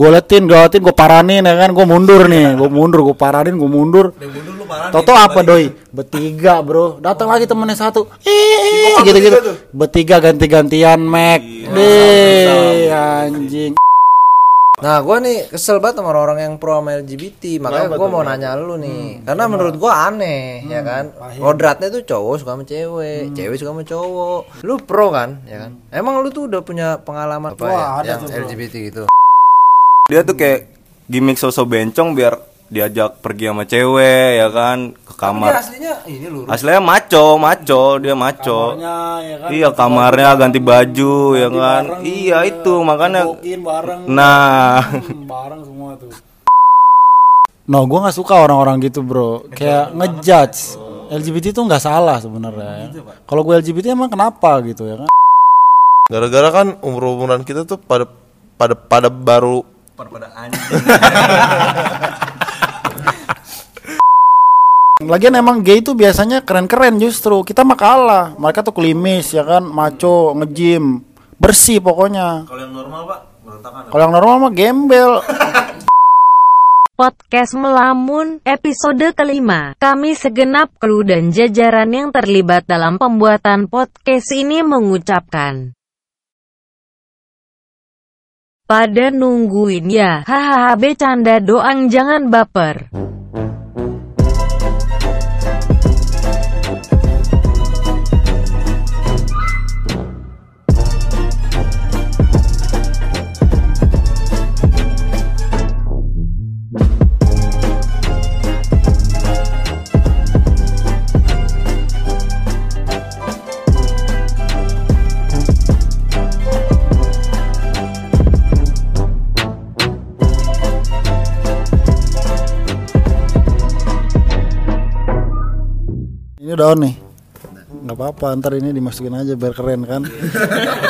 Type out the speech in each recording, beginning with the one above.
gue letin gue letin gue paranin ya kan gue mundur nih gue mundur gue paranin gue mundur mundur lu parah Toto apa doi? Bertiga bro. Datang lagi temennya satu. Eh, gitu gitu. Bertiga ganti-gantian Mac. Deh, anjing. Nah, gue nih kesel banget sama orang-orang yang pro sama LGBT. Makanya gue mau nanya lu nih. Karena menurut gue aneh, ya kan? Kodratnya tuh cowok suka sama cewek, cewek suka sama cowok. Lu pro kan, ya kan? Emang lu tuh udah punya pengalaman apa ya, yang LGBT gitu? Dia tuh kayak gimmick sosok bencong biar diajak pergi sama cewek ya kan ke kamar aslinya ini lu. aslinya maco maco dia maco ya kan. iya kamarnya ganti baju ya kan iya itu makanya bareng nah bareng semua tuh. No, gue nggak suka orang-orang gitu bro. Kayak ngejudge. LGBT tuh nggak salah sebenarnya. ya. Kalau gue LGBT emang kenapa gitu ya kan? Gara-gara kan umur-umuran kita tuh pada pada pada baru pada anjing Lagian emang gay itu biasanya keren-keren justru. Kita mah kalah. Mereka tuh klimis ya kan, maco, ngejim, bersih pokoknya. kalau yang normal pak berantakan Kalau yang normal mah gembel. Podcast Melamun, episode kelima. Kami segenap kru dan jajaran yang terlibat dalam pembuatan podcast ini mengucapkan. Pada nungguin ya, hahaha becanda doang jangan baper. Ini udah on nih. Nggak apa-apa, ntar ini dimasukin aja biar keren kan.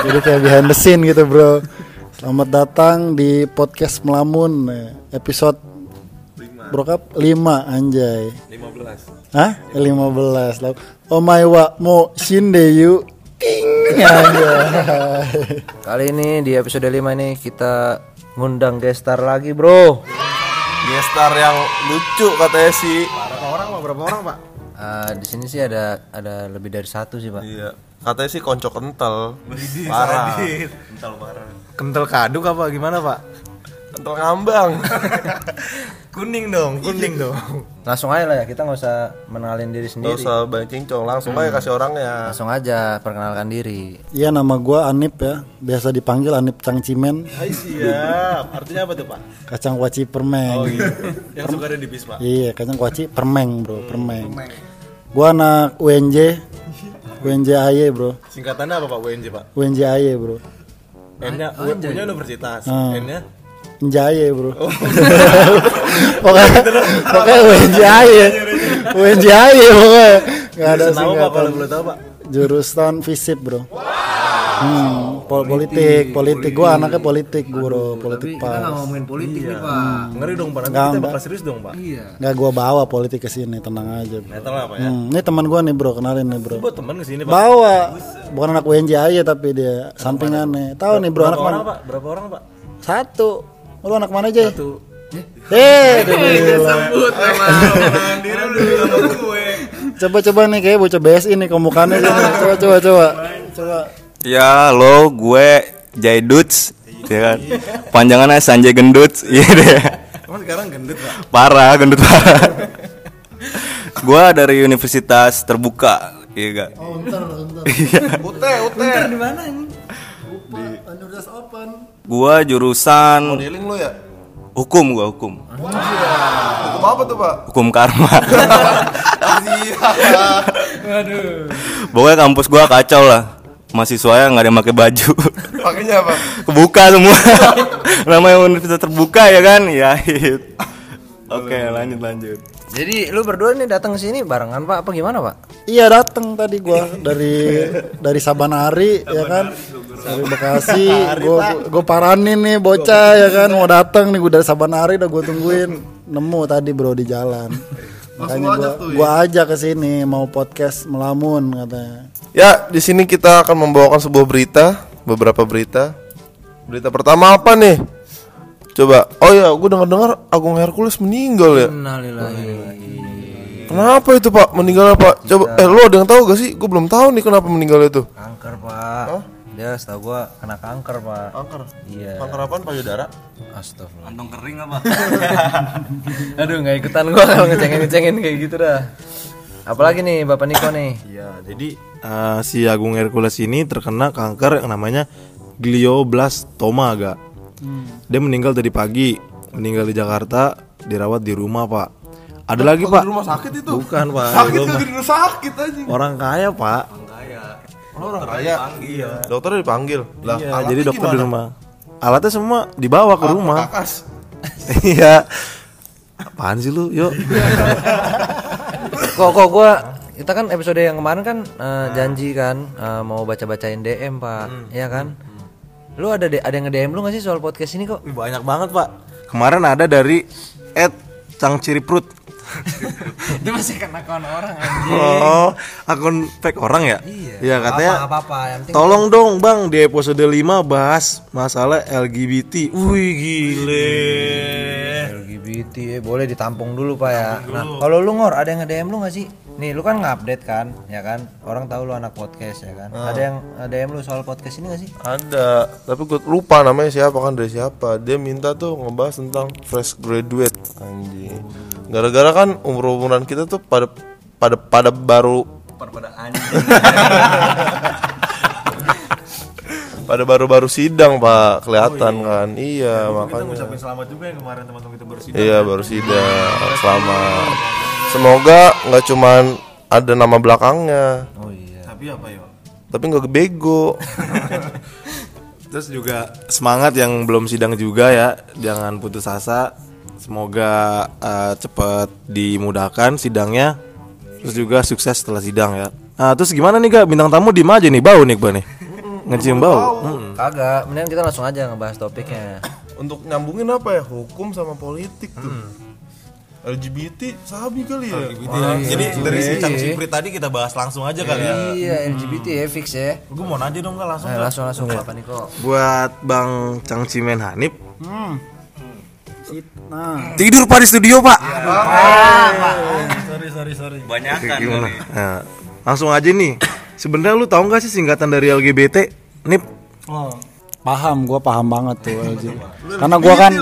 Jadi kayak behind the scene gitu bro. Selamat datang di podcast Melamun eh, episode Brokap 5 anjay. 15 Hah? 15 lah. Oh my wa mo shindeyu. King anjay. Kali ini di episode 5 ini kita ngundang gestar lagi, Bro. gestar yang lucu katanya sih. berapa orang pak berapa orang pak Ah, di sini sih ada ada lebih dari satu sih, Pak. Iya. Katanya sih konco kental. Parah. kental parah Kental kaduk apa gimana pak? Kental ngambang. Kuning dong, kuning dong. Langsung aja lah ya, kita nggak usah mengenalin diri sendiri. usah banyak cincong, langsung aja kasih orangnya. Langsung aja perkenalkan diri. Iya nama gua Anip ya. Biasa dipanggil Anip Cangcimen. Hai siap artinya apa tuh pak Kacang kuaci permeng. oh iya yang suka ada di bis pak Iya, kacang kuaci permeng, Bro, permeng. Gua anak UNJ. UNJ AY, Bro. singkatannya apa pak? WNJ pak? UNJ AY, Bro. N nya U nya universitas. Ah. N nya Njaya bro. Pokoknya Pokoknya UNJ AY UNJ AY pokoknya. Gak ada pak? Kalau singkatan. boleh tahu pak? Jurusan FISIP bro Hmm, pol politik, politik, gua anaknya politik bro, politik pas. ngomongin politik nih, Pak. Hmm, ngeri dong pak nanti kita bakal serius dong pak Iya. Nggak gua bawa politik ke sini, tenang aja. Bro. apa ya Hmm, ini teman gua nih bro, kenalin nih bro. teman ke sini pak Bawa, bukan anak UNJ aja tapi dia sampingannya. Tahu nih bro, anak berapa mana? orang pak berapa orang pak Satu. Lu anak mana aja? tuh Eh, dia bilang. sebut nama diri gue Coba-coba nih kayak bocah BSI nih komukannya sini. Coba coba coba. Coba. Ya lo gue Jai Duts ya kan? Panjangannya Sanjay Genduts iya deh. Emang sekarang gendut pak? Parah gendut parah gue dari universitas terbuka iya gak Oh, bentar, bentar. Ute, ute. Universitas Open. gue jurusan Modeling lu ya? hukum gue hukum. Hukum apa tuh, Pak? hukum karma. Pokoknya kampus gue kacau lah mahasiswanya nggak ada yang pakai baju. Pakainya apa? kebuka semua. Namanya universitas terbuka ya kan? Ya it. oke lanjut lanjut. Jadi lu berdua nih datang ke sini barengan, Pak? Apa gimana, Pak? Iya datang tadi gua dari dari Sabanari ya kan? dari Bekasi. Gua gua paranin nih bocah ya kan? Mau datang nih gua dari Sabanari udah gua tungguin. Nemu tadi bro di jalan. Makanya gua gua ajak ke sini mau podcast melamun katanya Ya, di sini kita akan membawakan sebuah berita, beberapa berita. Berita pertama apa nih? Coba. Oh ya, gue dengar-dengar Agung Hercules meninggal ya. Kenapa itu Pak? Meninggal Pak? Coba eh lu ada yang tahu gak sih? Gue belum tahu nih kenapa meninggal itu. Kanker, Pak. Dia setahu gua kena kanker, Pak. Kanker. Iya. Kanker apaan payudara? Astagfirullah. Kantong kering apa? Aduh, nggak ikutan gua kalau ngecengin-ngecengin kayak gitu dah. Apalagi nih Bapak Niko nih? Iya, jadi eh, si Agung Hercules ini terkena kanker yang namanya glioblastoma agak. Dia meninggal tadi pagi, meninggal di Jakarta, dirawat di rumah pak. Ada lagi pak? Di rumah sakit itu. Bukan pak. Sakit kagak di rumah sakit aja. Orang kaya pak. Orang kaya. Iya. Dokternya dipanggil. Lah, Iya, jadi dokter di gimana? rumah. Alatnya semua dibawa ke rumah. Iya. Apaan sih lu? Yuk. Kok kok gua kita kan episode yang kemarin kan eh, janji kan eh, mau baca-bacain DM, Pak. Iya kan? Lu ada ada yang nge-DM lu gak sih soal podcast ini kok? Wih, Banyak banget pak. Kemarin ada dari Ed Cang Ciriprut. Itu masih kena akun orang Oh, akun fake orang ya? Iya. katanya. apa-apa, yang penting Tolong dong bang di episode 5 bahas masalah LGBT. Wih gile. LGBT eh, boleh ditampung dulu Pak ya. Nah, kalau lu ngor ada yang nge-DM lu gak sih? Nih, lu kan nge-update kan, ya kan? Orang tahu lu anak podcast ya kan. Ada yang nge-DM lu soal podcast ini gak sih? Ada, tapi gue lupa namanya siapa kan dari siapa. Dia minta tuh ngebahas tentang fresh graduate anjing. Gara-gara kan umur-umuran kita tuh pada pada pada baru Pada anjing. pada baru-baru sidang pak kelihatan kan iya makanya selamat juga yang kemarin teman-teman kita bersih. iya baru sidang selamat semoga nggak cuman ada nama belakangnya Oh iya. Tapi apa yo? tapi nggak bego Terus juga semangat yang belum sidang juga ya, jangan putus asa. Semoga eh, cepat dimudahkan sidangnya. Terus juga sukses setelah sidang ya. Nah, terus gimana nih Kak? Bintang tamu di aja nih, bau nih Iqbal nih. Ngecium bau. Mm. Kagak, mendingan kita langsung aja ngebahas topiknya. untuk nyambungin apa ya hukum sama politik tuh LGBT sabi kali ya Jadi dari si Cang Iya. Ciprit tadi kita bahas langsung aja kali ya. Iya, LGBT ya fix ya. Gue mau nanya dong nggak langsung. Nah, langsung langsung Bapak Niko. Buat Bang Cang Cimen Hanif. Nah, Tidur Pak di studio, Pak. Sorry sorry sorry. Banyakan Gimana? nih. Nah, langsung aja nih. Sebenarnya lu tahu nggak sih singkatan dari LGBT? Nip. paham, gua paham banget tuh. Karena gua kan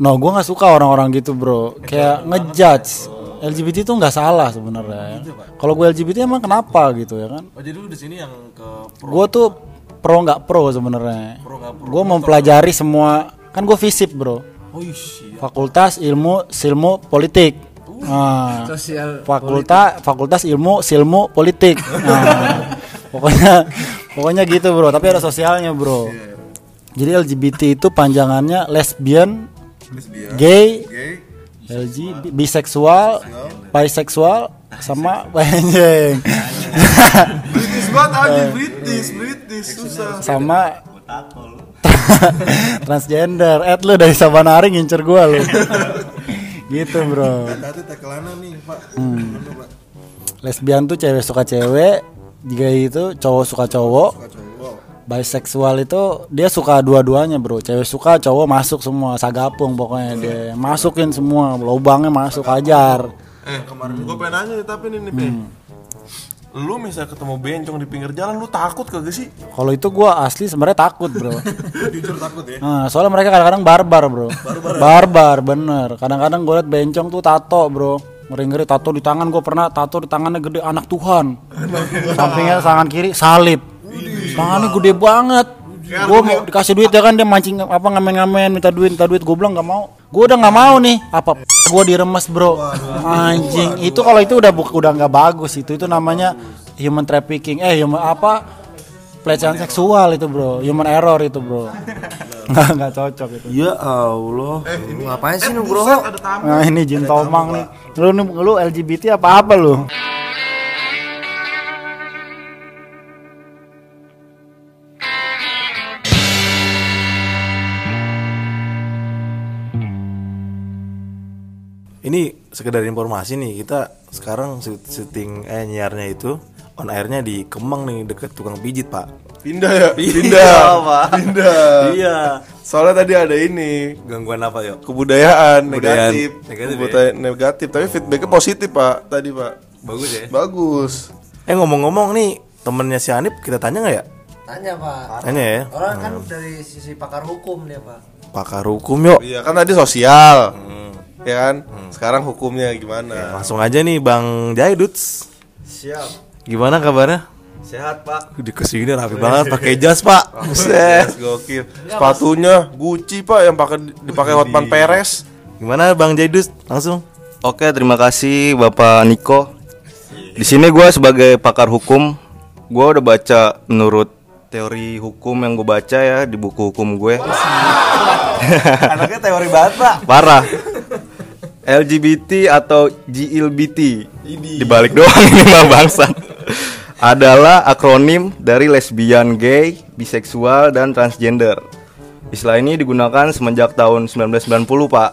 No, gua nggak suka orang-orang gitu, Bro. Kayak ngejudge. LGBT itu nggak salah sebenarnya. ya. Kalau gue LGBT emang kenapa gitu ya kan? Oh jadi lu di sini yang ke Gue tuh pro nggak pro sebenarnya. Gue mempelajari semua. Kan gue fisip, Bro. Oh iya. Fakultas Ilmu Silmu Politik. Nah, Sosial fakultas Fakultas Ilmu Silmu Politik. Nah, pokoknya pokoknya gitu, Bro. Tapi ada sosialnya, Bro. Jadi LGBT itu panjangannya lesbian, gay, LG, biseksual, bisexual, sama anjing. British banget aja British British. Susah. Sama transgender. Ed lu dari Sabanari ngincer gua lu. gitu, Bro. Tadi tekelana nih Pak. lesbian tuh cewek suka cewek gay itu cowok suka cowok. Bisexual itu dia suka dua-duanya bro. Cewek suka cowok masuk semua. Sagapung pokoknya dia. Masukin semua. Lubangnya masuk ajar eh kemarin gue pengen nanya tapi nih nih Pe. Lu misal ketemu bencong di pinggir jalan lu takut kagak sih? Kalau itu gua asli sebenarnya takut bro. Jujur takut ya. nah, soalnya mereka kadang-kadang barbar bro. Barbar, bener. Kadang-kadang gue liat bencong tuh tato bro. Ngeri-ngeri tato di tangan gue pernah tato di tangannya gede anak Tuhan. Sampingnya tangan kiri salib. Tangannya gede banget gue mau dikasih duit ya kan dia mancing apa ngamen-ngamen minta duit minta duit. Gue bilang nggak mau. Gue udah nggak mau nih. Apa gue diremes bro? Anjing. Itu kalau itu udah udah nggak bagus. Itu itu namanya human trafficking. Eh human apa? Pelecehan seksual itu bro. Human error itu bro. Nggak nggak cocok itu. Ya Allah. Ngapain sih Nugroho? ada tamu. Nah ini Jin Tomang nih. Lu nih lu LGBT apa apa lu Ini sekedar informasi nih, kita sekarang syut- syuting eh nyiarnya itu on airnya di Kemang nih deket tukang pijit pak. Pindah ya? Iya, Pindah. Pak. Pindah. Iya. Soalnya tadi ada ini Gangguan apa yuk? kebudayaan, Kebudayaan negatif, negatif ya? Kebudayaan negatif, tapi feedbacknya positif pak tadi pak. Bagus ya. Bagus. Eh ngomong-ngomong nih temennya si Hanif kita tanya nggak ya? Tanya pak. Tanya ya. Orang kan dari sisi pakar hukum dia pak. Pakar hukum yuk. Iya kan tadi sosial, ya kan. Sekarang hukumnya gimana? Langsung aja nih Bang Jaiduts. Siap. Gimana kabarnya? Sehat, Pak. Di ke sini rapi banget pakai jas pak. Buset. Gokil. Sepatunya Gucci pak yang pakai dipakai Hotman Perez. Gimana Bang Jaidus? Langsung. Oke, terima kasih Bapak Niko. Di sini gue sebagai pakar hukum, gue udah baca menurut teori hukum yang gue baca ya di buku hukum gue. Anaknya teori banget pak. Parah. LGBT atau GLBT dibalik doang ini mah bangsat adalah akronim dari lesbian, gay, biseksual dan transgender. Istilah ini digunakan semenjak tahun 1990 pak.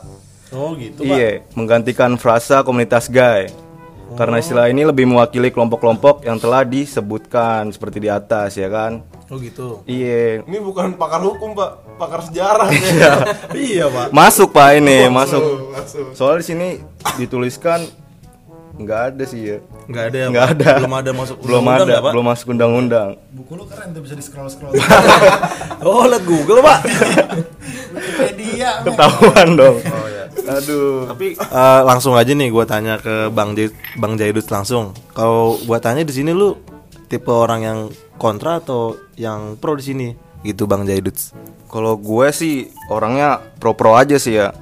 Oh, gitu, Iya, menggantikan frasa komunitas gay. Karena istilah ini lebih mewakili kelompok-kelompok yang telah disebutkan seperti di atas ya kan. Oh, gitu. Iya. Ini bukan pakar hukum pak, pakar sejarah. iya, Pak. Masuk pak ini, masuk. Soal di sini dituliskan nggak ada sih ya. Enggak ada ya, Nggak Pak? ada. Belum ada masuk Belum undang-undang ada, ya, Pak? belum masuk undang-undang. Buku lu keren tuh bisa di scroll scroll. Oh, liat Google, Pak. Wikipedia. Ketahuan dong. Aduh. Tapi eh, langsung aja nih gua tanya ke Bang Jai- Bang Jaidus langsung. Kalau gua tanya di sini lu tipe orang yang kontra atau yang pro di sini? Gitu Bang Jaidus. Kalau gue sih orangnya pro-pro aja sih ya.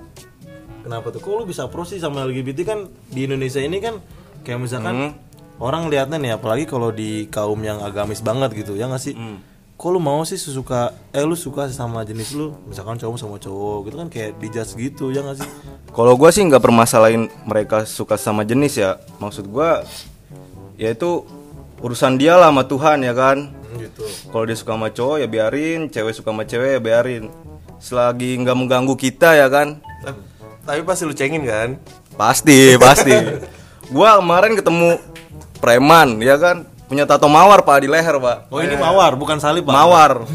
Kenapa tuh? Kok lu bisa pro sih sama LGBT kan di Indonesia ini kan kayak misalkan Hmm. orang lihatnya nih apalagi kalau di kaum yang agamis banget gitu ya nggak sih? Hmm. Kok lu mau sih suka eh lu suka sama jenis lu misalkan cowok sama cowok gitu kan kayak dijudge gitu ya nggak sih? Kalau gue sih nggak permasalahin mereka suka sama jenis ya. Maksud gue, ya itu urusan dia lah sama Tuhan ya kan. Gitu. Kalau dia suka sama cowok ya biarin, cewek suka sama cewek ya biarin. Selagi nggak mengganggu kita ya kan. Tapi pasti lu cengin kan? Pasti, pasti. Gua kemarin ketemu preman ya kan, punya tato mawar Pak di leher, Pak. Oh ini mawar bukan salib pak? Mawar.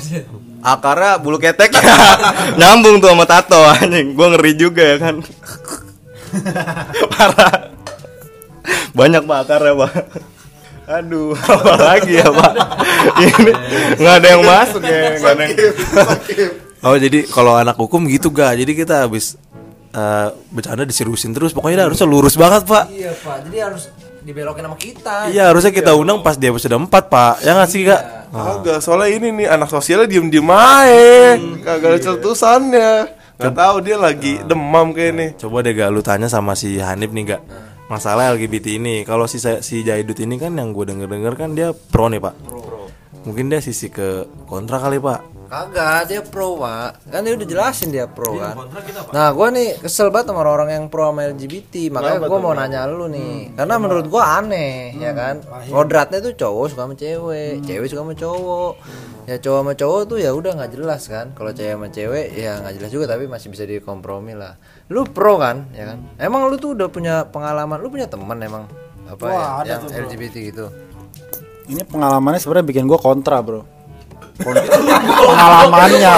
Akarnya bulu ketek nyambung tuh sama tato anjing. Gua ngeri juga ya kan. Parah. Banyak Pak akarnya, Pak. Aduh, apa lagi ya, Pak? Ini nggak ada yang masuk ya, nggak ada yang Oh jadi kalau anak hukum gitu ga. Jadi kita habis eh, bercanda diseriusin terus. Pokoknya harusnya lurus banget pak. Iya pak. Jadi harus dibelokin sama kita. Iya harusnya kita undang pas dia episode 4 pak. Ya nggak sih kak? Kagak, soalnya ini nih anak sosialnya diem-diem aja. Kagak ada cetusannya. Gak tahu dia lagi demam kayak nih. Coba deh gak lu tanya sama si Hanif nih gak Masalah LGBT ini Kalau si si Jaidut ini kan yang gue denger-denger kan dia pro nih pak Mungkin dia sisi ke kontra kali pak Kagak, dia pro pak Kan dia udah jelasin dia pro kan. Nah gue nih kesel banget sama orang-orang yang pro sama LGBT Makanya gue mau nanya lu nih. Karena menurut gue aneh ya kan? Kodratnya tuh cowok suka sama cewek Cewek suka sama cowok. Ya cowok sama cowok tuh ya udah nggak jelas kan? Kalau cewek sama cewek ya nggak jelas juga Tapi masih bisa dikompromi lah. Lu pro kan? Ya kan? Emang lu tuh udah punya pengalaman Lu punya temen emang? Apa Wah, ya, ada yang tuh, bro. LGBT gitu? Ini pengalamannya sebenarnya bikin gua kontra, Bro. Pengalamannya.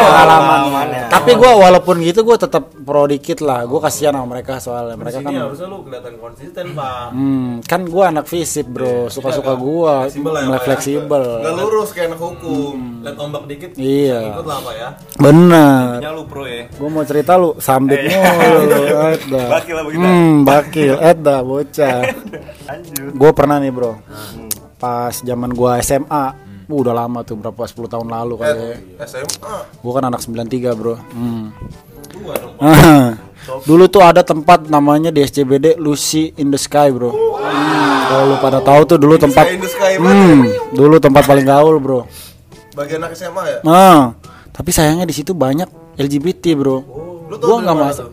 Pengalamannya. Tapi gua walaupun gitu gua tetap pro dikit lah. Gua kasihan sama mereka soalnya. Mereka kan harusnya lu kelihatan konsisten pak. hmm, kan gua anak fisip bro. Suka suka gua. Fleksibel lah ya, mulai ya? fleksibel. Gak lurus kayak anak hukum. Lihat ombak dikit. iya. Ikut lah pak ya. bener. Nya lu pro ya. gua mau cerita lu sambit mulu Edda. Bakil lah begitu. hmm, bakil. Edda bocah. Gua pernah nih bro. Pas zaman gua SMA Uh, udah lama tuh berapa 10 tahun lalu kali ya. SMA. Gua kan anak 93 bro hmm. Dulu tuh ada tempat namanya di SCBD Lucy in the Sky bro Hmm, Kalau lu pada tahu tuh dulu tempat in the Sky hmm, Dulu tempat paling gaul bro Bagian anak SMA ya? Nah, tapi sayangnya di situ banyak LGBT bro Lu tau Gua nggak masuk?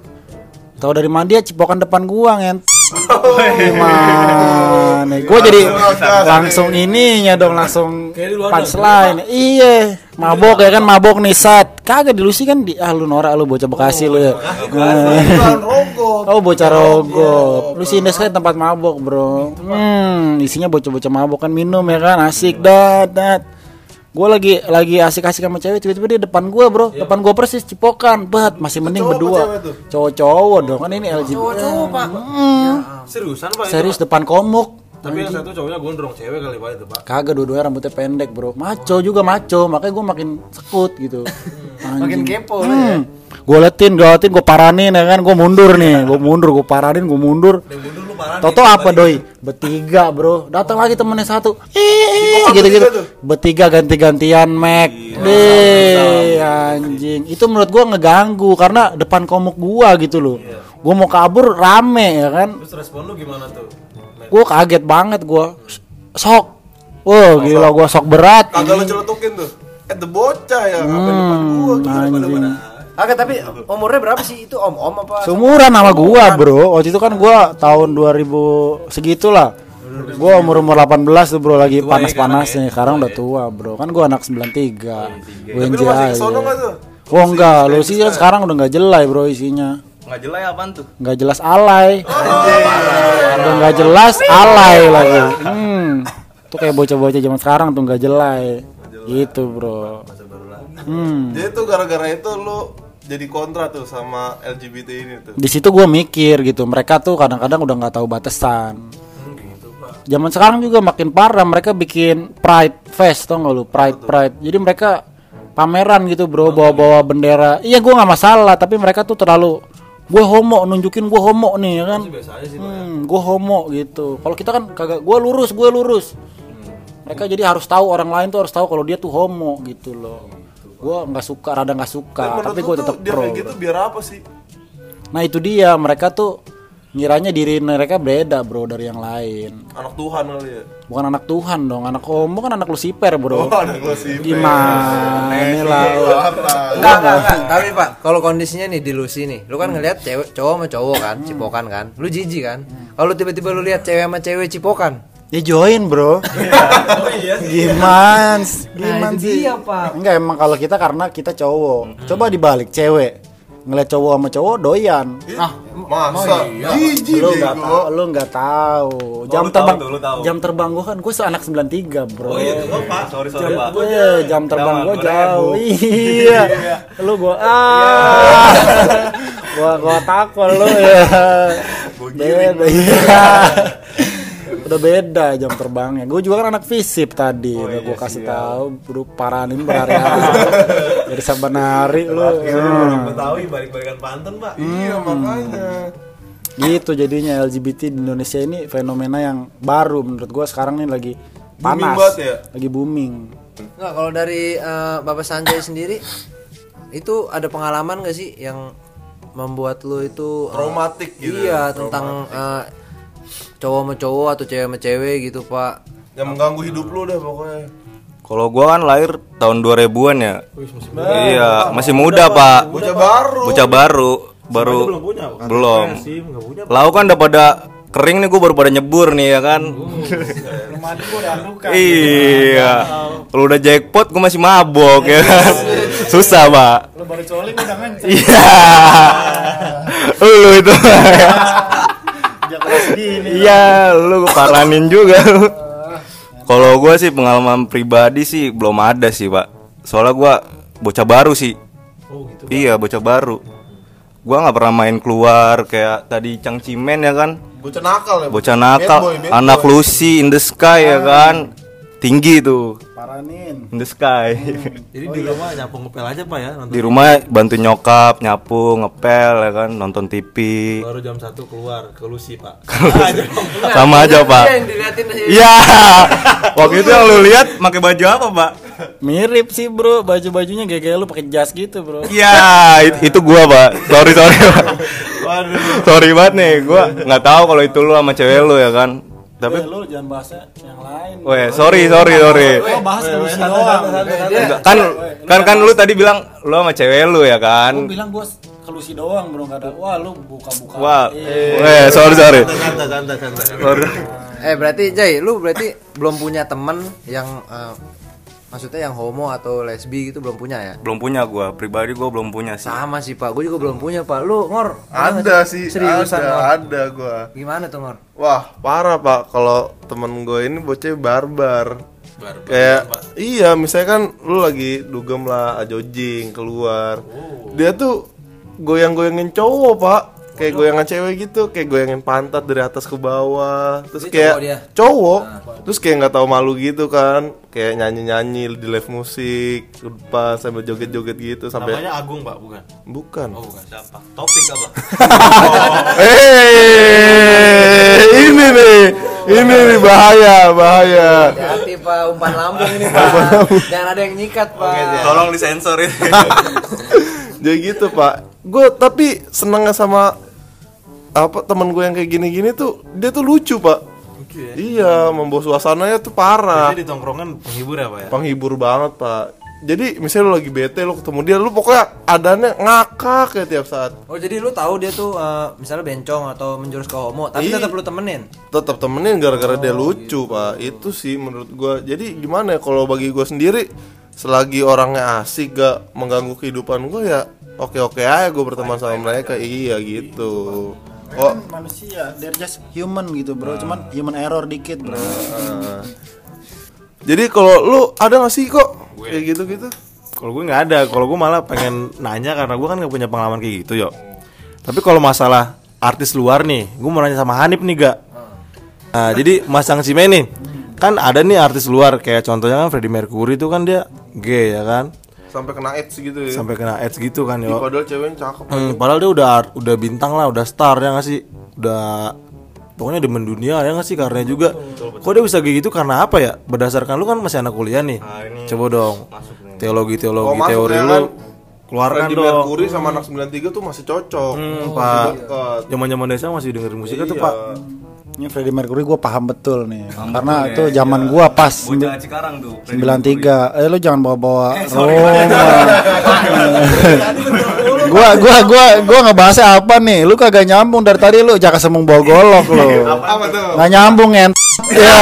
Tahu dari mana dia cipokan depan gua ngent Gimana? Gua jadi langsung ininya dong langsung punchline. Iya, mabok ya kan mabok nih sat. Kagak di Lucy kan di ah lu norak lu bocah Bekasi lu ya. Rogo. rogo. Oh bocah rogo. Lu sih Indes kan tempat mabok bro. Hmm, isinya bocah-bocah mabok kan minum ya kan asik dat dat. Gue lagi lagi asik-asik sama cewek tiba-tiba dia depan gue bro, depan gue persis cipokan, bet masih mending Cowok berdua. Cowok-cowok dong kan ini LGBT. Cowok pak. Seriusan pak? Serius depan komuk. Tapi yang satu cowoknya gondrong cewek kali pak itu pak. Kagak dua-duanya rambutnya pendek bro. Maco juga maco Makanya gue makin sekut gitu. Makin kepo lu ya. hmm. Gue letin, gue letin, gue paranin ya kan? Gue mundur nih Gue mundur, gue paranin, gue mundur. Toto apa doi? Bertiga bro. Datang lagi temennya satu. Eh gitu-gitu Bertiga ganti-gantian Mac. Deh anjing. Itu menurut gue ngeganggu Karena depan komuk gua gitu loh Gue mau kabur rame ya kan? Terus respon lu gimana tuh? gue kaget banget gue sok. Wah gila gue sok berat. Kagak lu celotukin tuh. Eh, the bocah ya, ngapain depan gua? Gila, anjing. Agak tapi umurnya berapa sih? Itu om-om apa? Seumuran sama gua bro. Waktu itu kan gua tahun 2000 segitulah. Gua umur umur 18 tuh bro. Lagi panas-panasnya. Sekarang udah tua bro. Kan gua anak 93 Gue Tapi lu masih kesono nggak tuh? Oh enggak, lu sih kan sekarang udah nggak jelai bro isinya Nggak jelas apaan tuh? nggak jelas alay. Udah nggak jelas alay lagi. Hmm. tuh kayak bocah-bocah zaman sekarang tuh nggak jelai. Gitu bro. Hmm. Jadi tuh gara-gara itu lu jadi kontra tuh sama LGBT ini tuh. di situ gue mikir gitu. Mereka tuh kadang-kadang udah nggak tahu batasan. Zaman sekarang juga makin parah. Mereka bikin pride fest tau gak lu? Pride pride. Jadi mereka pameran gitu bro. Bawa-bawa bendera. Iya gue nggak masalah. Tapi mereka tuh terlalu gue homo nunjukin gue homo nih ya kan? Hmm, gue homo gitu. Kalau kita kan kagak gue lurus gue lurus. Mereka jadi harus tahu orang lain tuh harus tahu kalau dia tuh homo gitu loh. Gue nggak suka rada nggak suka tapi gue tetap pro gitu biar apa sih? Nah itu dia. Mereka tuh ngiranya diri mereka beda bro dari yang lain. Anak Tuhan kali ya. Bukan anak Tuhan dong, anak homo kan anak Lucifer bro. Oh, anak lu sih. Gimana lah? Enggak, enggak. Tapi Pak, kalau kondisinya nih di lu sini, lu kan ngelihat cewek cowok sama cowok kan, cipokan kan. Lu jijik kan? Kalau tiba-tiba lu lihat cewek sama cewek cipokan. Ya join bro. Gimana? Gimana itu sih? dia, Pak. Enggak emang kalau kita karena kita cowok. Coba dibalik cewek ngeliat cowok sama cowok doyan. Ah, Masa? Jijik lu nggak gua. tahu, lu nggak tahu. Jam tahu terbang, tuh, lu tahu. jam terbang gua kan, gua seanak 93 bro. Oh iya tuh pak, sorry sorry jam, pak. iya, jam terbang gua gua jauh. ribu. Iya. Lu gua ah. gua gua takut lu ya. Beda. Iya. Udah beda jam terbangnya. Gue juga kan anak fisip tadi. Udah gua kasih tahu, bro paranin berhari Dari Sabanari lu. Hmm. Betawi balik-balikan pantun pak. Iya makanya. gitu jadinya LGBT di Indonesia ini fenomena yang baru menurut gua sekarang nih lagi panas banget ya? lagi booming Enggak, kalau dari eh, Bapak Sanjay sendiri itu ada pengalaman gak sih yang membuat lu itu eh, Traumatik gitu Iya, ya, tentang cowok sama cowok atau cewek sama cewek gitu, Pak. Yang mengganggu hidup lu dah pokoknya. Kalau gua kan lahir tahun 2000-an ya. Iya, masih muda, Pak. Bocah baru. Bocah baru, baru belum punya, kan? belum. Punya. Lau kan udah pada kering nih gua baru pada nyebur nih ya kan. iya. Kalau udah jackpot gua masih mabok ya kan. Susah, Pak. lu baru coling udah Iya. Lu itu. Iya, lu paranin juga. Kalau gua sih pengalaman pribadi sih belum ada sih, Pak. Soalnya gua bocah baru sih. Iya, bocah baru. Gua nggak pernah main keluar kayak tadi Cangcimen ya kan. Bocah nakal ya. Bocah nakal, Bad boy, bad anak. Lucy in the sky ya kan. Tinggi tuh, paranin in the sky. Jadi di rumah nyapu ngepel aja pak ya. Nonton. Di rumah bantu nyokap, nyapu, ngepel ya kan, nonton TV. Baru jam 1 keluar ke Lucy pak. Sama aja, Pak. Iya, yang diliatin aja. Iya. Waktu itu yang lu lihat pakai baju apa, Pak? mirip sih bro baju bajunya kayak kayak lu pakai jas gitu bro Iya, it- itu gua, Pak. Sorry, sorry, Pak. Sorry banget nih, gua nggak tahu kalau itu lu sama cewek lu ya kan. Tapi lu jangan bahas yang lain Weh, sorry, sorry, sorry. oh bahas solusi doang Enggak, kan kan kan lu tadi bilang lu sama cewek lu ya kan. Lu bilang gua kelusi doang bro nggak ada wah lu buka-buka Wah, weh, sorry, sorry. Santai santai santai. Sorry. Eh, berarti Jay, lu berarti belum punya temen yang eh, Maksudnya yang homo atau lesbi gitu belum punya ya? Belum punya gua, pribadi gua belum punya sih. Sama sih pak, gue juga belum punya pak. Lu ngor? Ada sih, Seriusan ada, ngor? ada gua. Gimana tuh ngor? Wah, parah Pak kalau temen gue ini bocah barbar. Kayak iya, misalnya kan lu lagi dugem lah ajojing keluar. Dia tuh goyang-goyangin cowok, Pak. Kayak goyangan cewek gitu, kayak goyangin pantat dari atas ke bawah. Terus Dia kayak cowok dia? cowok. Terus kayak nggak tahu malu gitu kan. Kayak nyanyi-nyanyi di live musik, pas sambil joget-joget gitu sampai Namanya Agung, Pak, bukan? bukan. Oh, bukan. Siapa? Topik apa? Eh, ini nih. Ini nih bahaya, bahaya. Hati-hati pak, umpan lambung ini pak. Jangan ada yang nyikat pak. Tolong disensor ya. Jadi gitu pak. Gue tapi senengnya sama apa teman gue yang kayak gini-gini tuh dia tuh lucu pak. Iya, membawa suasananya tuh parah. Jadi di tongkrongan penghibur ya, Pak ya? Penghibur banget pak. Jadi misalnya lu lagi bete lu ketemu dia lu pokoknya adanya ngakak ya tiap saat. Oh jadi lu tahu dia tuh eh, misalnya bencong atau menjurus ke homo, tapi tetap lu temenin. Tetap temenin gara-gara dia lucu pak. Itu sih menurut gua. Jadi gimana ya kalau bagi gua sendiri selagi orangnya asik gak mengganggu kehidupan gua ya oke-oke aja gue berteman sama mereka. Iya gitu. Oh, Kan manusia, they're just human gitu bro, cuman human error dikit bro. jadi kalau lu ada gak sih kok kayak gitu-gitu? Kalau gue nggak ada, kalau gue malah pengen nanya karena gue kan nggak punya pengalaman kayak gitu yo. Tapi kalau masalah artis luar nih, gue mau nanya sama Hanif nih gak. Nah, jadi Mas Sang Cime nih, kan ada nih artis luar kayak contohnya kan Freddie Mercury itu kan dia gay ya kan, Sampai kena AIDS gitu ya. sampai kena AIDS gitu kan yo. padahal ceweknya cakep. Hmm, padahal dia udah udah bintang lah, udah star ya nggak sih, udah pokoknya demen dunia ya nggak sih karena juga. Kok dia bisa kayak gitu karena apa ya? Berdasarkan lu kan masih anak kuliah nih. Coba dong. Teologi teologi Oh, teori ya lu kan? keluarkan Freddie dong. Mercury sama anak 93 tuh masih cocok. Hmm, Masih Pak. Zaman-zaman desa masih dengerin tuh, Iya. Pak. Ini Freddie Mercury gue paham betul nih, karena itu zaman gua pas Bocah Cikarang tuh. 93 eh lu jangan bawa-bawa Roma. Gua gua gua gua ngebahasnya apa nih? Lu kagak nyambung dari tadi lu jaka semung bawa golok lu. Apa tuh? nyambung ya ya.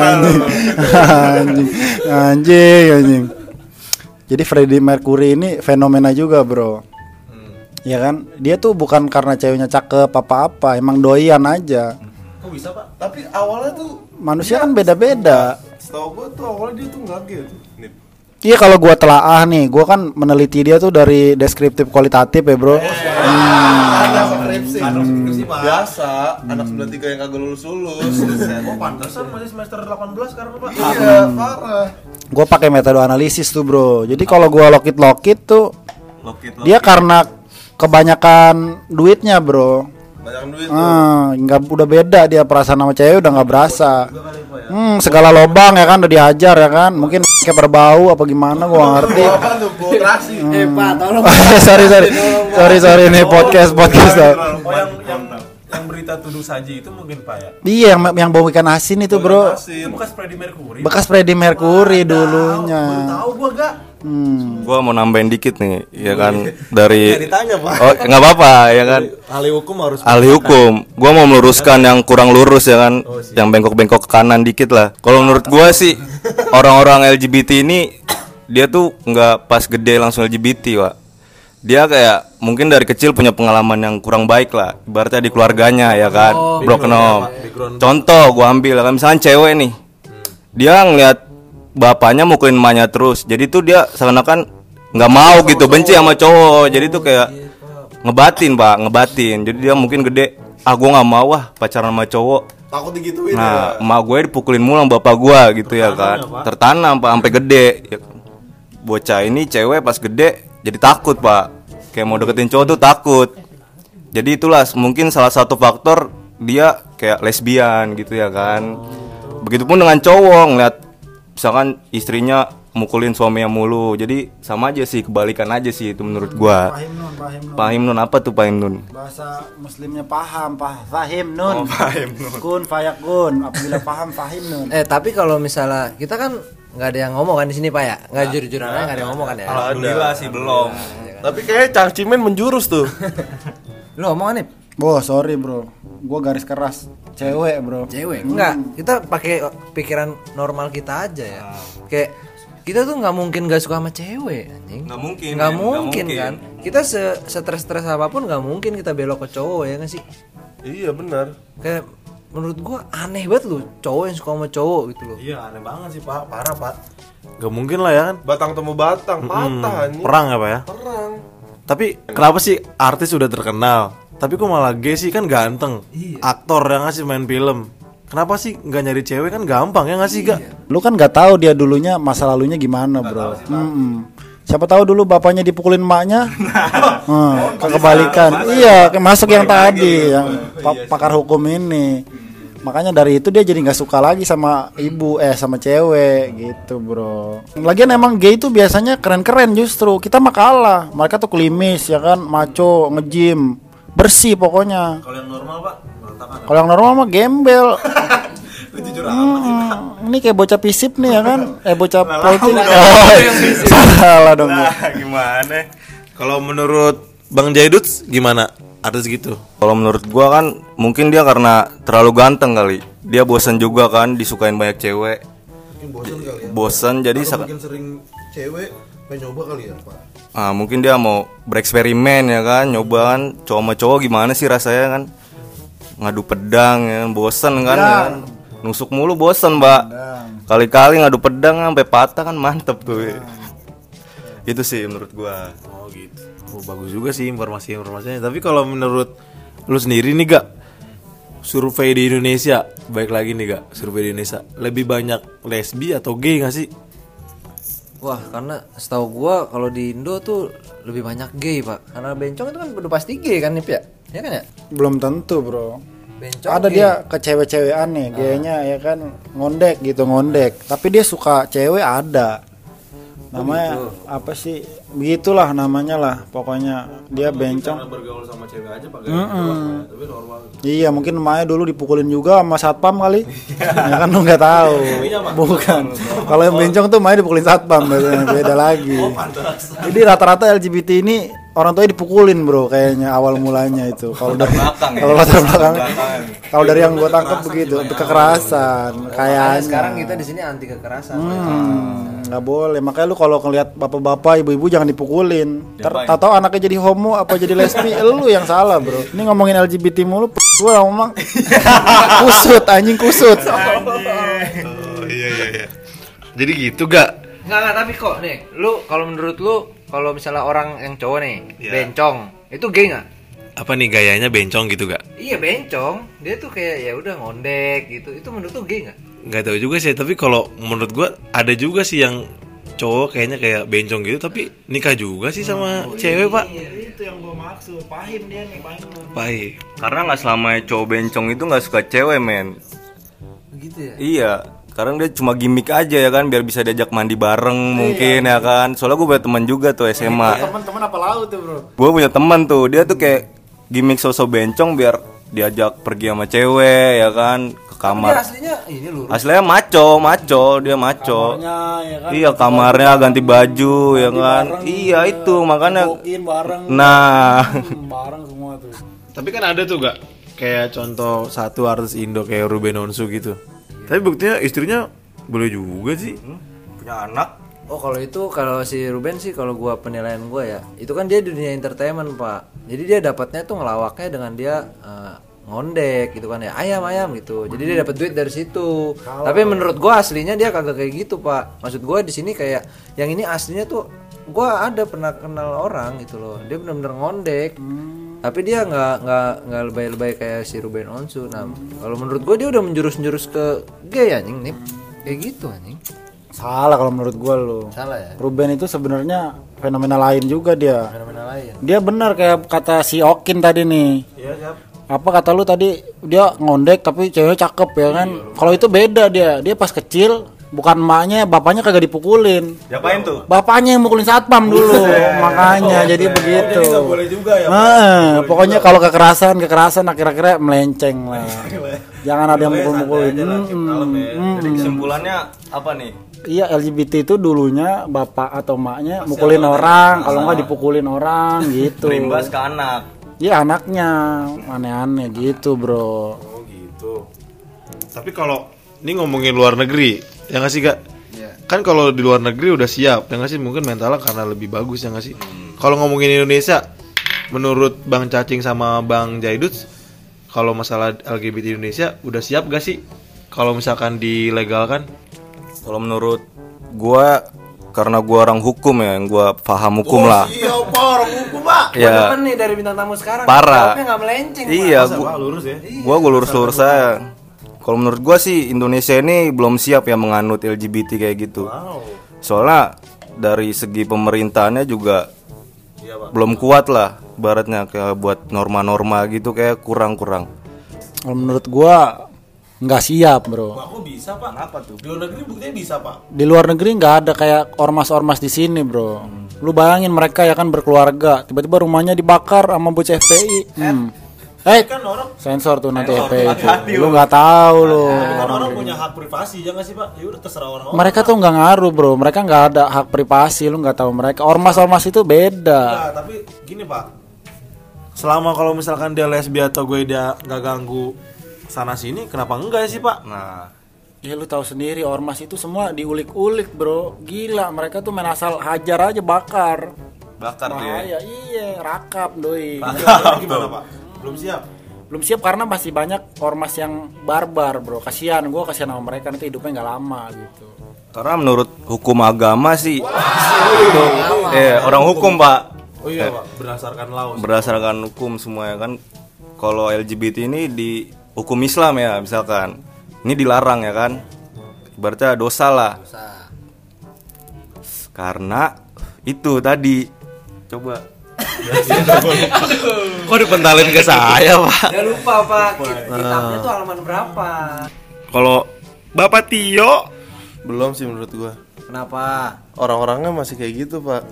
Anjing. Anjing anjing. Jadi Freddie Mercury ini fenomena juga bro ya kan dia tuh bukan karena ceweknya cakep apa-apa emang doyan aja Kok bisa, Pak? Tapi awalnya tuh manusia kan beda-beda setahu gua tuh awalnya dia tuh nggak tuh. Nip. Iya kalau gua telaah nih, gua kan meneliti dia tuh dari deskriptif kualitatif ya bro. Ada skripsi. Biasa, anak 93 yang kagak lulus-lulus. Oh, Pantesan masih semester 18 sekarang, Pak. Iya, parah. Gua pakai metode analisis tuh bro. Jadi kalau gua lokit lokit tuh dia karena kebanyakan duitnya bro. Banyak duit. Hmm, nggak udah beda dia perasaan sama cewek udah nggak berasa. Hmm, segala lobang ya kan udah diajar ya kan. Mungkin kayak berbau apa gimana gua ngerti. Apa tuh? Kultrasi. Eh pak, tolong. sorry sorry sorry sorry ini podcast podcast. Oh, yang yang yang berita tuduh saji itu mungkin, Pak ya. Iya yang yang bau ikan asin itu bro. Asin. Bekas Freddie Mercury. Bekas Freddie Mercury dulunya. Tahu gua gak? Hmm. Gua mau nambahin dikit nih, ya kan dari ditanya, Pak. Oh, nggak apa-apa ya kan. Ahli hukum harus Ahli hukum, gua mau meluruskan yang kurang lurus ya kan, yang bengkok-bengkok ke kanan dikit lah. Kalau menurut gua sih orang-orang LGBT ini dia tuh nggak pas gede langsung LGBT, Pak. Dia kayak mungkin dari kecil punya pengalaman yang kurang baik lah, ibaratnya di keluarganya ya kan, broken home. Contoh gua ambil ya kan misalnya cewek nih, dia ngeliat bapaknya mukulin emaknya terus, jadi tuh dia seakan-akan nggak mau gitu, benci sama cowok, jadi tuh kayak ngebatin pak ngebatin. Jadi dia mungkin gede ah gue nggak mau ah pacaran sama cowok. Takut digituin ya. nah emak gue dipukulin mulu sama bapak gue gitu ya kan. tertanam pak sampai gede. Ya, bocah ini cewek pas gede jadi takut pak kayak mau deketin cowok tuh takut jadi itulah mungkin salah satu faktor dia kayak lesbian gitu ya kan begitupun dengan cowok ngeliat misalkan istrinya mukulin suaminya mulu jadi sama aja sih kebalikan aja sih itu menurut gua nun, nun. Pahim nun apa tuh Pahim nun? Bahasa muslimnya paham, pah fahim nun. Kun fayakun, apabila paham fahim nun. Eh tapi kalau misalnya kita kan nggak ada yang ngomong kan di sini pak ya, nggak jujur-jujuran aja nggak ada yang ngomong kan ya. Alhamdulillah sih belum. Tapi kayaknya Cangcimen menjurus tuh. Lu ngomong nih? Boh, sorry bro. Gua garis keras. cewek bro cewek enggak kita pakai pikiran normal kita aja ya kayak kita tuh nggak mungkin gak suka sama cewek anjing Nggak mungkin, nggak. Nggak mungkin, mungkin. kan kita se stres stres apa pun nggak mungkin kita belok ke cowok ya nggak sih Iya benar. kayak menurut gua aneh banget lu cowok yang suka sama cowok gitu loh Iya aneh banget sih pak, parah pak. Gak mungkin lah ya kan? Batang temu batang, patah anjing. Perang apa ya? Perang. Tapi kenapa sih artis udah terkenal, tapi kok malah gay sih kan ganteng, aktor yang ngasih main film. Kenapa sih nggak nyari cewek kan gampang ya nggak sih gak? lu kan nggak tahu dia dulunya masa lalunya gimana bro Mm-mm. siapa tahu dulu bapaknya dipukulin emaknya Hmm, kebalikan iya kayak masuk yang tadi yang pa- pakar hukum ini makanya dari itu dia jadi nggak suka lagi sama ibu eh sama cewek gitu bro lagian emang gay itu biasanya keren-keren justru kita mah kalah mereka tuh klimis ya kan maco ngejim bersih pokoknya Kalau yang normal pak, kalau yang normal mah gembel. Hmm, ini kayak bocah pisip nih ya kan? Eh bocah politik. Salah dong. Nah gimana? Kalau menurut Bang Jaiduts gimana? Artis gitu? Kalau menurut gua kan mungkin dia karena terlalu ganteng kali. Dia bosan juga kan disukain banyak cewek. Mungkin bosan kali ya. Bosan jadi mungkin sering cewek pengen nyoba kali ya pak. ah, mungkin dia mau bereksperimen ya kan, nyoba kan cowok sama cowok gimana sih rasanya kan. Ngadu pedang ya, kan, bosan kan ya kan. Nusuk mulu bosan, Mbak. Kali-kali ngadu pedang sampai patah kan mantep tuh. Itu sih menurut gua. Oh gitu. Oh, bagus juga sih informasi-informasinya. Tapi kalau menurut lu sendiri nih gak survei di Indonesia, baik lagi nih gak survei di Indonesia, lebih banyak lesbi atau gay gak sih? wah karena setahu gua kalau di Indo tuh lebih banyak gay pak karena bencong itu kan udah pasti gay kan nih ya ya kan ya Belum tentu, Bro. bencong Ada gay. dia ke cewek-cewekan nih, gayanya ya kan ngondek gitu, ngondek. Tapi dia suka cewek ada. Namanya apa sih? Begitulah namanya lah. Pokoknya. Dia bencong. bergaul sama cewek aja pakai tapi normal. Iya mungkin emaknya dulu dipukulin juga sama satpam kali. Ya kan lu nggak tahu. Bukan. Kalau yang bencong tuh emaknya dipukulin satpam Beda, beda lagi. Jadi rata-rata LGBT ini Orang tuanya dipukulin bro Kayaknya awal mulanya itu. Kalau dari Kalau latar belakang Kalau dari yang gue tangkap begitu Kekerasan Makanya Kayaknya. sekarang kita di sini anti kekerasan Hmm, nggak boleh. Makanya lu kalau ngelihat bapak-bapak ibu-ibu jangan dipukulin. Ntar tahu anaknya jadi homo apa jadi lesbi? Lu yang salah bro. Ini ngomongin LGBT mulu gua ngomong kusut anjing kusut. Oh iya iya iya. Jadi gitu gak? Enggak, enggak, tapi kok nih, lu kalau menurut lu kalau misalnya orang yang cowok nih, Iya. bencong, itu gay nggak? Apa nih gayanya bencong gitu gak? Iya bencong, dia tuh kayak ya udah ngondek gitu. Itu menurut lu gay nggak? Gak tahu juga sih, tapi kalau menurut gua ada juga sih yang cowok kayaknya kayak bencong gitu tapi nikah juga sih sama cewek pak itu yang gua maksud pahim dia nih pahim baik Karena nggak selamanya cowok bencong itu nggak suka cewek men. Gitu ya. Iya, karena dia cuma gimmick aja ya kan, biar bisa diajak mandi bareng mungkin ya kan. Soalnya gue punya teman juga tuh SMA. teman-teman apa laut tuh bro Gue punya teman tuh, dia tuh kayak gimmick sosok bencong biar diajak pergi sama cewek ya kan ke Dia kamar. aslinya ini lu. Aslinya maco, maco, dia maco. ya kan Iya kamarnya ganti baju ya kan. Iya itu makanya. Bareng Nah, Hmm, bareng semua tuh tapi kan ada tuh gak kayak contoh satu artis Indo kayak Ruben Onsu gitu tapi buktinya istrinya boleh juga sih. Punya anak. Oh kalau itu kalau si Ruben sih kalau gua penilaian gua ya itu kan dia di dunia entertainment pak. Jadi dia dapatnya tuh ngelawaknya dengan dia eh, ngondek gitu kan ya ayam ayam gitu. Jadi dia dapat duit dari situ. Tapi menurut gua aslinya dia kagak kayak gitu pak. Maksud gua di sini kayak yang ini aslinya tuh gua ada pernah kenal orang gitu loh. Dia benar-benar ngondek tapi dia nggak nggak nggak lebay-lebay kayak si Ruben Onsu. Nah kalau menurut gua dia udah menjurus-jurus ke gay anjing nih kayak gitu anjing. Salah kalau menurut gua lu. Salah ya? Ruben itu sebenarnya fenomena lain juga dia. Fenomena lain. Dia benar kayak kata si Okin tadi nih. Apa kata lu tadi? Dia ngondek tapi ceweknya cakep ya kan? Kalau itu beda dia. Dia pas kecil bukan emaknya bapaknya kagak dipukulin Diapain tuh? bapaknya yang mukulin satpam dulu makanya jadi begitu boleh juga ya. Nah, pokoknya kalau kekerasan kekerasan akhir-akhirnya melenceng lah jangan ada yang mukul-mukulin Mm-mm. Jadi kesimpulannya apa nih? Iya LGBT itu dulunya bapak atau emaknya mukulin orang, kalau nggak dipukulin orang gitu. Berimbas ke anak. Iya anaknya aneh-aneh gitu bro. Tuh. Tapi kalau ini ngomongin luar negeri, ya nggak sih kak? Iya. Kan kalau di luar negeri udah siap, ya nggak sih? Mungkin mentalnya karena lebih bagus ya nggak sih? Kalau ngomongin Indonesia, menurut Bang Cacing sama Bang Jaiduts, kalau masalah LGBT Indonesia udah siap gak sih? Kalau misalkan dilegalkan? Kalau menurut gua karena gua orang hukum ya, yang gua paham hukum lah. Iya, apa orang hukum, Pak? Ya, demen nih dari bintang tamu sekarang. Parah. Nggak melenceng. Iya, gua, lurus ya. gua gua lurus-lurus saya. Kalau menurut gua sih Indonesia ini belum siap ya menganut LGBT kayak gitu. Soalnya dari segi pemerintahannya juga belum kuat lah, baratnya kayak buat norma-norma gitu kayak kurang-kurang. Kalau menurut gua nggak siap bro. Aku bisa pak. Apa tuh? Di luar negeri buktinya bisa pak. Di luar negeri nggak ada kayak ormas-ormas di sini bro. Lu bayangin mereka ya kan berkeluarga, tiba-tiba rumahnya dibakar sama bocah FPI. Hmm. Eh, sensor tuh nanti FPI itu. Lu nggak tahu lu. Kan orang punya hak privasi, jangan sih pak? Ya udah terserah orang. Mereka tuh nggak ngaruh bro. Mereka nggak ada hak privasi. Lu nggak tahu mereka. Ormas-ormas itu beda. Nah, tapi gini pak. Selama kalau misalkan dia lesbi atau gue dia nggak ganggu sana sini, kenapa enggak sih pak? Nah, Ya lu tahu sendiri ormas itu semua diulik-ulik bro. Gila mereka tuh main asal hajar aja bakar. bakar dia. Bahaya, iya, rakap doi. Gimana pak? Belum siap. Belum siap karena masih banyak ormas yang barbar bro. Kasihan, gue kasihan sama mereka nanti hidupnya nggak lama gitu. Karena menurut hukum agama sih itu eh orang hukum, Pak. Oh iya pak, berdasarkan laos. berdasarkan hukum semua ya kan kalau LGBT ini di hukum Islam ya misalkan ini dilarang ya kan ibaratnya dosa lah karena itu tadi coba Kok dipentalin ke saya pak? Ya lupa pak. Kitabnya tuh halaman berapa? Kalau Bapak Tio Belum sih menurut gua. Kenapa? Orang-orangnya masih kayak gitu, Pak.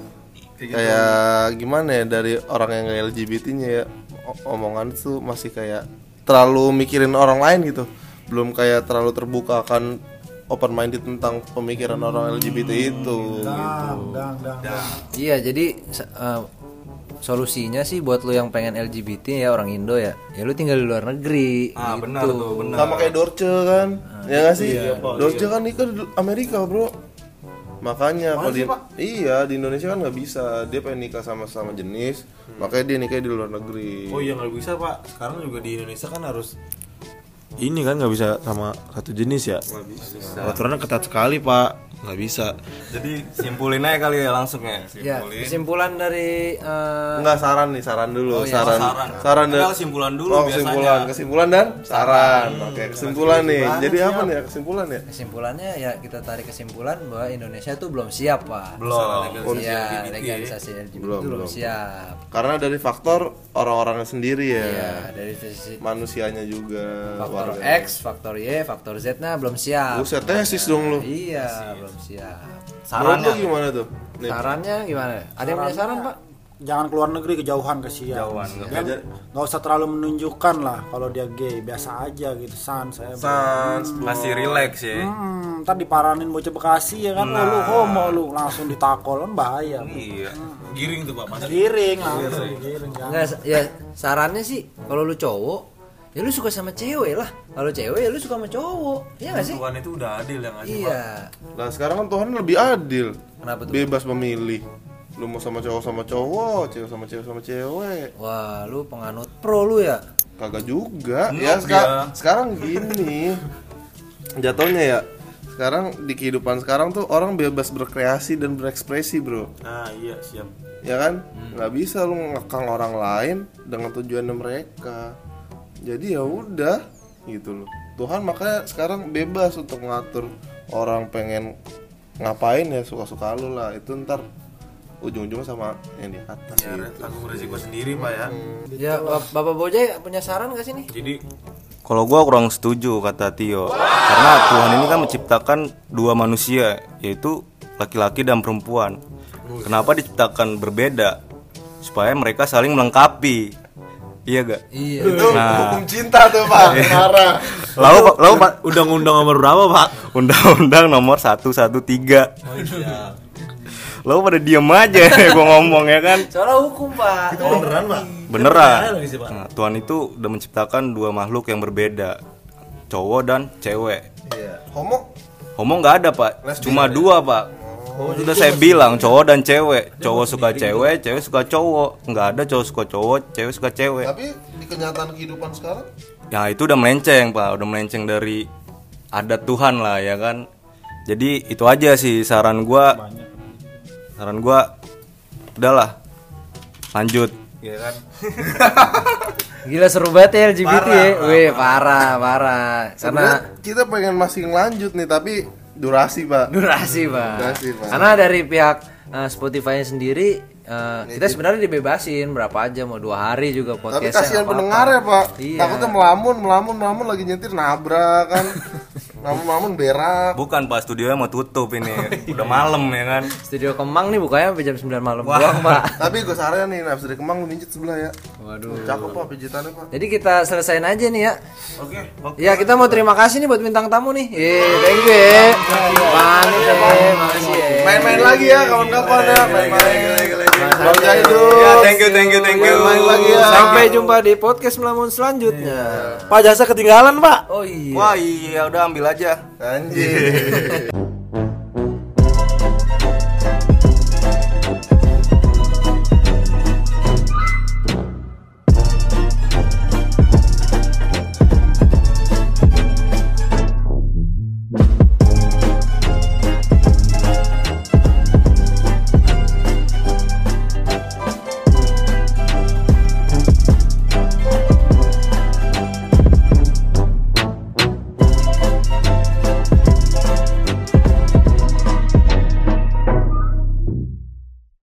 Kayak gimana ya dari orang yang nggak LGBT-nya ya omongan tuh masih kayak terlalu mikirin orang lain gitu. Belum kayak terlalu terbuka akan open minded tentang pemikiran orang LGBT itu gitu. Iya jadi eh, solusinya sih buat lu yang pengen LGBT ya orang Indo ya, ya lu tinggal di luar negeri. ah gitu. benar tuh benar Sama kayak Dorce kan. ya nggak sih? Dorce kan nikah di Amerika, Bro. Makanya kalau di iya di Indonesia kan nggak bisa. Dia pengen nikah sama sama jenis, makanya dia nikah di luar negeri. Oh iya nggak bisa pak. Sekarang juga di Indonesia kan harus ini kan nggak bisa sama satu jenis ya. Nggak bisa. Aturannya ketat sekali pak. Nggak bisa. jadi simpulin aja kali ya langsung ya Ya kesimpulan dari eh, Enggak saran nih, saran dulu, iya, saran. saran. Saran dan kesimpulan dulu Oh, biasanya. kesimpulan, kesimpulan dan saran. Oke, kesimpulan nih. Jadi apa nih ya kesimpulan ya? kesimpulannya ya kita tarik kesimpulan bahwa Indonesia tuh belum siap pak. belum Iya legalisasi LGBT Belum, belum, belum. siap. Karena dari faktor orang-orangnya sendiri ya. Iya dari sisi Manusianya juga. faktor warga. X, faktor Y, faktor Z nah belum siap. Buset tesis dong lu. Iya belum siap. Menurut lu gimana tuh? Nih. Sarannya gimana? Ada yang punya saran pak? Jangan keluar negeri kejauhan kesian. Jauhan, nggak Ya, nggak usah terlalu menunjukkan lah kalau dia gay, biasa aja gitu san saya. bro. Sans, masih relax ya Hmm, ntar diparanin bocah Bekasi ya kan, oh, lu homo lu langsung ditakol kan bahaya. iya Giring tuh pak. Masa Giring langsung, giring. jangan. Enggak, ya sarannya sih kalau lu cowok ya lu suka sama cewek lah. Kalau cewek ya lu suka sama cowok. Iya gak sih? Tuhan itu udah adil ya nggak sih? Iya. Nah sekarang kan Tuhan lebih adil. Kenapa tuh? Bebas memilih. Lu mau sama cowok sama cowok, cewek sama cewek sama cewek. Wah, lu penganut pro lu ya? Kagak juga. ya seka- sekarang gini. Jatuhnya ya. Sekarang di kehidupan sekarang tuh orang bebas berkreasi dan berekspresi, Bro. Nah iya siap. Ya kan? nggak bisa lu ngekang orang lain dengan tujuannya mereka. Jadi ya udah gitu loh. Tuhan makanya sekarang bebas untuk ngatur orang pengen ngapain ya suka-suka lu lah. Itu ntar ujung-ujungnya sama yang di atas Ya, gitu. tanggung resiko sendiri pak ya. Ya, Bap- Bapak Bojai punya saran gak sih nih? Jadi Kalau gua kurang setuju kata Tio, karena Tuhan ini kan menciptakan dua manusia, yaitu laki-laki dan perempuan. Kenapa diciptakan berbeda? Supaya mereka saling melengkapi. Iya gak? Iya. Itu hukum cinta tuh Pak. Marah. Lalu lalu Pak, undang-undang nomor berapa pak? Undang-undang nomor 113. Lalu pada diem aja gua ngomong ya kan. Soalnya hukum, Pak. Beneran pak? Beneran. lagi sih, Pak. Nah, Tuhan itu udah menciptakan dua makhluk yang berbeda. cowok dan cewek. Iya. Homo Homo nggak ada pak, cuma dua pak. Sudah saya bilang cowok dan cewek, cowok suka cewek, cewek suka cowok. Nggak ada cowok suka cowok, cewek suka cewek. tapi di kenyataan kehidupan sekarang Ya itu udah melenceng pak, udah melenceng dari adat Tuhan lah ya kan. Jadi itu aja sih saran gua. Saran gua, udahlah, lanjut. Ya kan. Gila seru banget ya LGBT ya. Wih, parah, parah. Karena kita pengen masih lanjut nih tapi durasi pak durasi, Pak. Durasi, Pak. Karena dari pihak eh, Spotify sendiri eh, kita sebenarnya dibebasin berapa aja mau dua hari juga tapi podcastnya kasihan nggak apa-apa. pendengar ya pak Iya. takutnya melamun melamun melamun lagi nyetir nabrak kan melamun berak Bukan pak, studionya mau tutup ini. Udah malam ya kan. Studio Kemang nih bukanya sampai jam 9 malam doang, Pak. tapi gue saran nih nafsu dari kemang lu mijit sebelah ya Waduh. cakep pak pijitannya pak Jadi kita selesain aja nih ya. Oke, oke. Ya kita mau terima kasih nih buat bintang tamu nih. Ye, thank you. Mantap makasih main-main lagi ya kawan-kawan ya main-main Bang Jahidul Ya, thank you, thank you, thank you. main lagi ya Sampai jumpa di podcast Melamun selanjutnya. Pak jasa ketinggalan pak Oh iya. Wah iya, udah ambil aja. anjing